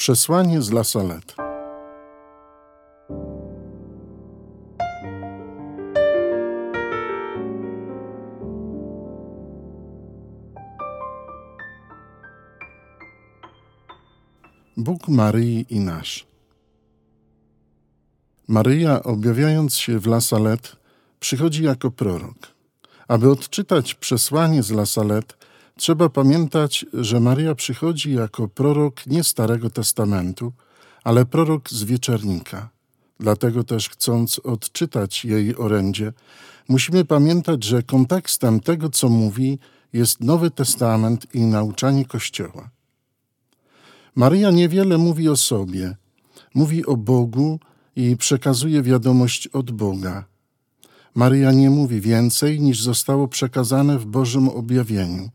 Przesłanie z La Salette. Bóg Maryi i nasz. Maryja, objawiając się w La Salette, przychodzi jako prorok. Aby odczytać przesłanie z La Salette, trzeba pamiętać, że Maryja przychodzi jako prorok nie Starego Testamentu, ale prorok z wieczernika. Dlatego też, chcąc odczytać jej orędzie, musimy pamiętać, że kontekstem tego, co mówi, jest Nowy Testament i nauczanie Kościoła. Maryja niewiele mówi o sobie, mówi o Bogu i przekazuje wiadomość od Boga. Maryja nie mówi więcej niż zostało przekazane w Bożym objawieniu,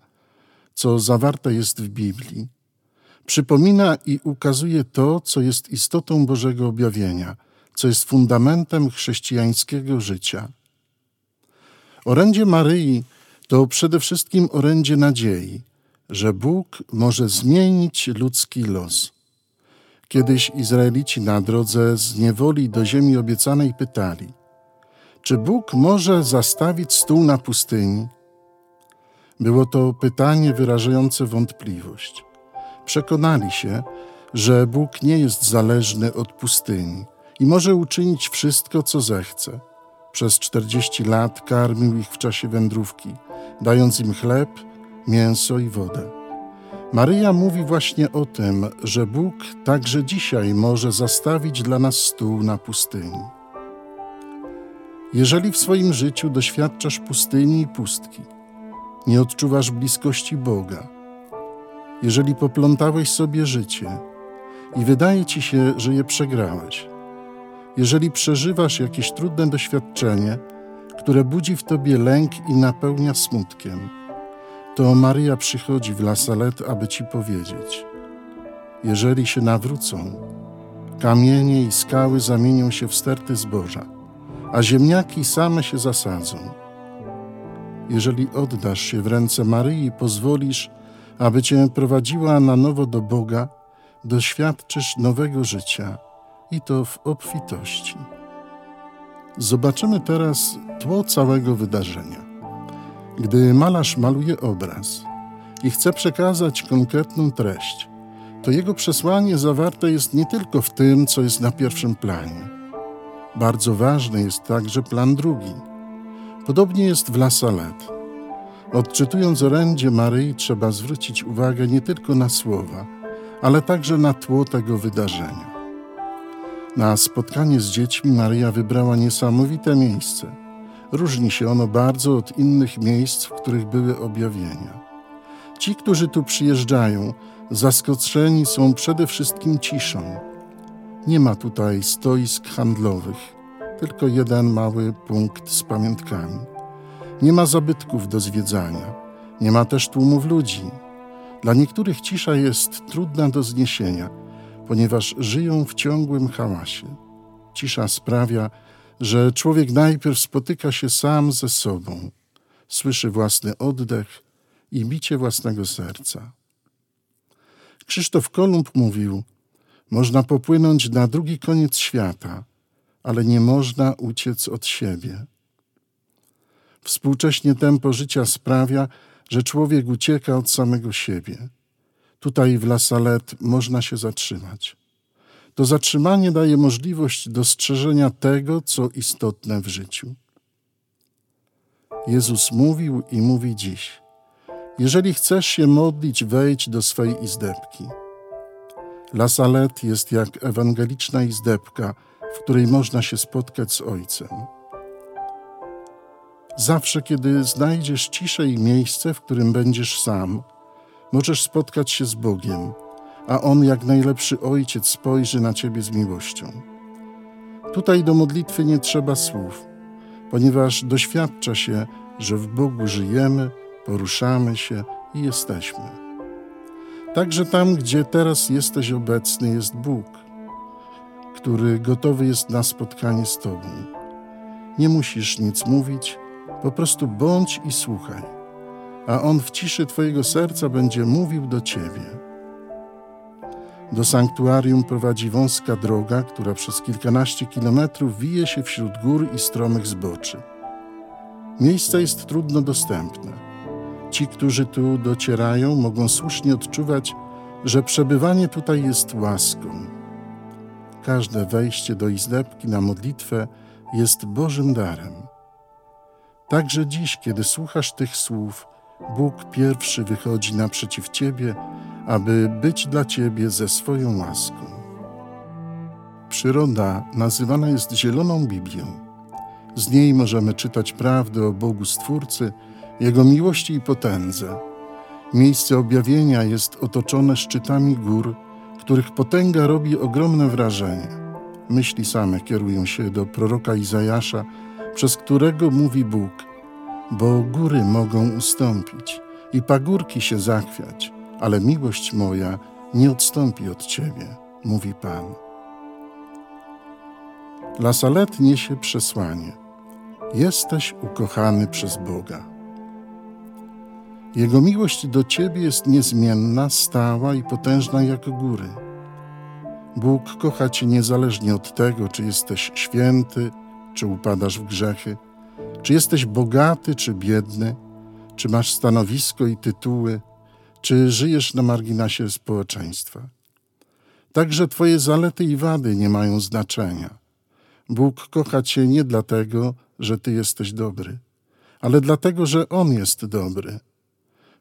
co zawarte jest w Biblii. Przypomina i ukazuje to, co jest istotą Bożego objawienia, co jest fundamentem chrześcijańskiego życia. Orędzie Maryi to przede wszystkim orędzie nadziei, że Bóg może zmienić ludzki los. Kiedyś Izraelici na drodze z niewoli do ziemi obiecanej pytali: Czy Bóg może zastawić stół na pustyni? Było to pytanie wyrażające wątpliwość. Przekonali się, że Bóg nie jest zależny od pustyni i może uczynić wszystko, co zechce. Przez czterdzieści lat karmił ich w czasie wędrówki, dając im chleb, mięso i wodę. Maryja mówi właśnie o tym, że Bóg także dzisiaj może zastawić dla nas stół na pustyni. Jeżeli w swoim życiu doświadczasz pustyni i pustki, nie odczuwasz bliskości Boga, jeżeli poplątałeś sobie życie i wydaje ci się, że je przegrałeś, jeżeli przeżywasz jakieś trudne doświadczenie, które budzi w tobie lęk i napełnia smutkiem, to Maryja przychodzi w La Salette, aby ci powiedzieć: Jeżeli się nawrócą, kamienie i skały zamienią się w sterty zboża, a ziemniaki same się zasadzą. Jeżeli oddasz się w ręce Maryi i pozwolisz, aby cię prowadziła na nowo do Boga, doświadczysz nowego życia i to w obfitości. Zobaczymy teraz tło całego wydarzenia. Gdy malarz maluje obraz i chce przekazać konkretną treść, to jego przesłanie zawarte jest nie tylko w tym, co jest na pierwszym planie. Bardzo ważny jest także plan drugi. Podobnie jest w La Salette. Odczytując orędzie Maryi, trzeba zwrócić uwagę nie tylko na słowa, ale także na tło tego wydarzenia. Na spotkanie z dziećmi Maryja wybrała niesamowite miejsce – Różni się ono bardzo od innych miejsc, w których były objawienia. Ci, którzy tu przyjeżdżają, zaskoczeni są przede wszystkim ciszą. Nie ma tutaj stoisk handlowych, tylko jeden mały punkt z pamiątkami. Nie ma zabytków do zwiedzania, nie ma też tłumów ludzi. Dla niektórych cisza jest trudna do zniesienia, ponieważ żyją w ciągłym hałasie. Cisza sprawia, że człowiek najpierw spotyka się sam ze sobą, słyszy własny oddech i bicie własnego serca. Krzysztof Kolumb mówił: Można popłynąć na drugi koniec świata, ale nie można uciec od siebie. Współcześnie tempo życia sprawia, że człowiek ucieka od samego siebie. Tutaj w La Salette można się zatrzymać. To zatrzymanie daje możliwość dostrzeżenia tego, co istotne w życiu. Jezus mówił i mówi dziś: Jeżeli chcesz się modlić, wejdź do swej izdebki. La Salette jest jak ewangeliczna izdebka, w której można się spotkać z Ojcem. Zawsze, kiedy znajdziesz ciszę i miejsce, w którym będziesz sam, możesz spotkać się z Bogiem a On jak najlepszy ojciec spojrzy na ciebie z miłością. Tutaj do modlitwy nie trzeba słów, ponieważ doświadcza się, że w Bogu żyjemy, poruszamy się i jesteśmy. Także tam, gdzie teraz jesteś obecny, jest Bóg, który gotowy jest na spotkanie z Tobą. Nie musisz nic mówić, po prostu bądź i słuchaj, a On w ciszy Twojego serca będzie mówił do Ciebie. Do sanktuarium prowadzi wąska droga, która przez kilkanaście kilometrów wije się wśród gór i stromych zboczy. Miejsce jest trudno dostępne. Ci, którzy tu docierają, mogą słusznie odczuwać, że przebywanie tutaj jest łaską. Każde wejście do izdebki na modlitwę jest Bożym darem. Także dziś, kiedy słuchasz tych słów, Bóg pierwszy wychodzi naprzeciw Ciebie, aby być dla Ciebie ze swoją łaską. Przyroda nazywana jest Zieloną Biblią. Z niej możemy czytać prawdę o Bogu Stwórcy, Jego miłości i potędze. Miejsce objawienia jest otoczone szczytami gór, których potęga robi ogromne wrażenie. Myśli same kierują się do proroka Izajasza, przez którego mówi Bóg – bo góry mogą ustąpić i pagórki się zachwiać, ale miłość moja nie odstąpi od Ciebie, mówi Pan. Lasalet niesie przesłanie. Jesteś ukochany przez Boga. Jego miłość do Ciebie jest niezmienna, stała i potężna jak góry. Bóg kocha Cię niezależnie od tego, czy jesteś święty, czy upadasz w grzechy, czy jesteś bogaty, czy biedny? Czy masz stanowisko i tytuły? Czy żyjesz na marginesie społeczeństwa? Także Twoje zalety i wady nie mają znaczenia. Bóg kocha Cię nie dlatego, że Ty jesteś dobry, ale dlatego, że On jest dobry.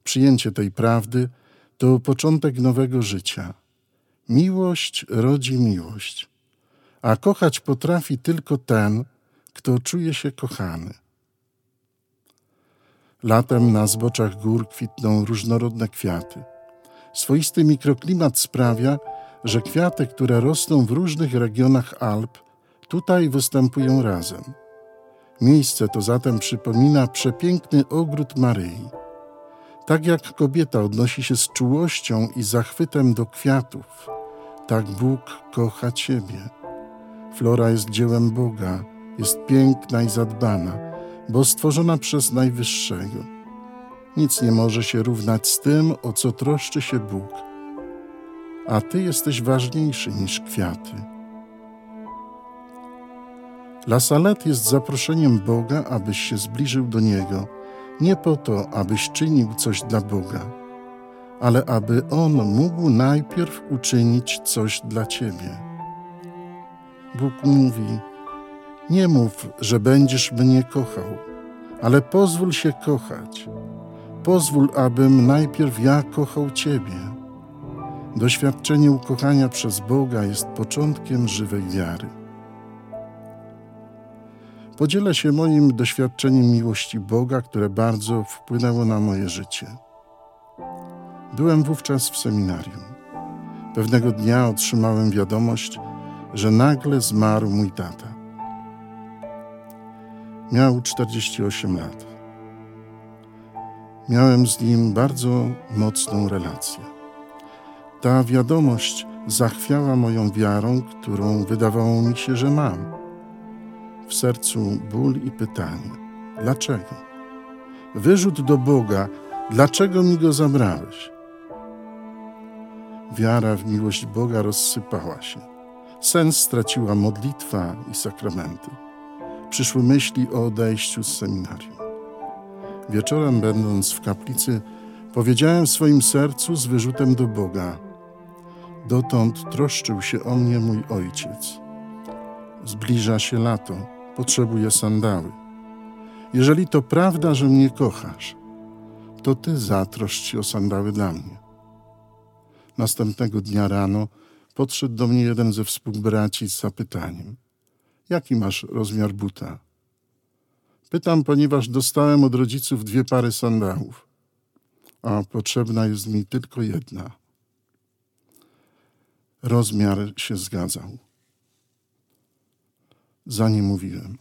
Przyjęcie tej prawdy to początek nowego życia. Miłość rodzi miłość, a kochać potrafi tylko ten, kto czuje się kochany. Latem na zboczach gór kwitną różnorodne kwiaty. Swoisty mikroklimat sprawia, że kwiaty, które rosną w różnych regionach Alp, tutaj występują razem. Miejsce to zatem przypomina przepiękny ogród Maryi. Tak jak kobieta odnosi się z czułością i zachwytem do kwiatów, tak Bóg kocha Ciebie. Flora jest dziełem Boga, jest piękna i zadbana bo stworzona przez Najwyższego. Nic nie może się równać z tym, o co troszczy się Bóg, a Ty jesteś ważniejszy niż kwiaty. La Salette jest zaproszeniem Boga, abyś się zbliżył do Niego, nie po to, abyś czynił coś dla Boga, ale aby On mógł najpierw uczynić coś dla Ciebie. Bóg mówi, nie mów, że będziesz mnie kochał, ale pozwól się kochać. Pozwól, abym najpierw ja kochał Ciebie. Doświadczenie ukochania przez Boga jest początkiem żywej wiary. Podzielę się moim doświadczeniem miłości Boga, które bardzo wpłynęło na moje życie. Byłem wówczas w seminarium. Pewnego dnia otrzymałem wiadomość, że nagle zmarł mój tata. Miał 48 lat. Miałem z nim bardzo mocną relację. Ta wiadomość zachwiała moją wiarą, którą wydawało mi się, że mam. W sercu ból i pytanie: dlaczego? Wyrzut do Boga: dlaczego mi go zabrałeś? Wiara w miłość Boga rozsypała się. Sens straciła modlitwa i sakramenty przyszły myśli o odejściu z seminarium. Wieczorem, będąc w kaplicy, powiedziałem w swoim sercu z wyrzutem do Boga: Dotąd troszczył się o mnie mój ojciec. Zbliża się lato, potrzebuję sandały. Jeżeli to prawda, że mnie kochasz, to ty zatroszcz się o sandały dla mnie. Następnego dnia rano podszedł do mnie jeden ze współbraci z zapytaniem: Jaki masz rozmiar buta? Pytam, ponieważ dostałem od rodziców dwie pary sandałów, a potrzebna jest mi tylko jedna. Rozmiar się zgadzał. Za nie mówiłem.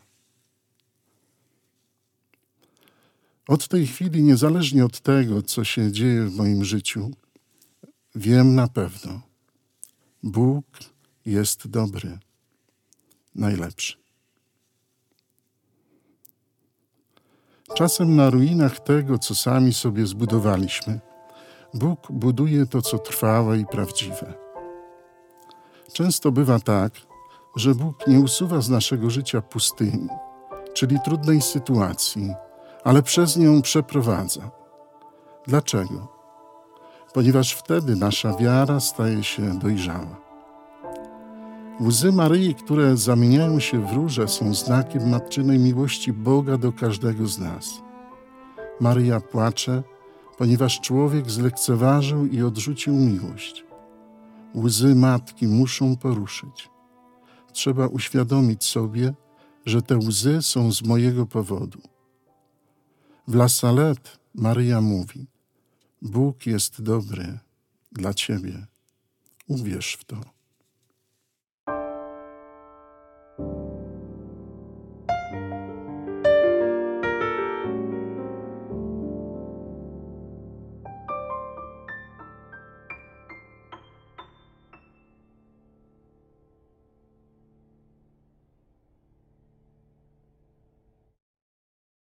Od tej chwili, niezależnie od tego, co się dzieje w moim życiu, wiem na pewno, Bóg jest dobry najlepszy. Czasem na ruinach tego, co sami sobie zbudowaliśmy, Bóg buduje to, co trwałe i prawdziwe. Często bywa tak, że Bóg nie usuwa z naszego życia pustyni, czyli trudnej sytuacji, ale przez nią przeprowadza. Dlaczego? Ponieważ wtedy nasza wiara staje się dojrzała. Łzy Maryi, które zamieniają się w róże, są znakiem matczynej miłości Boga do każdego z nas. Maryja płacze, ponieważ człowiek zlekceważył i odrzucił miłość. Łzy matki muszą poruszyć. Trzeba uświadomić sobie, że te łzy są z mojego powodu. W La Salette Maryja mówi: Bóg jest dobry dla ciebie. Uwierz w to.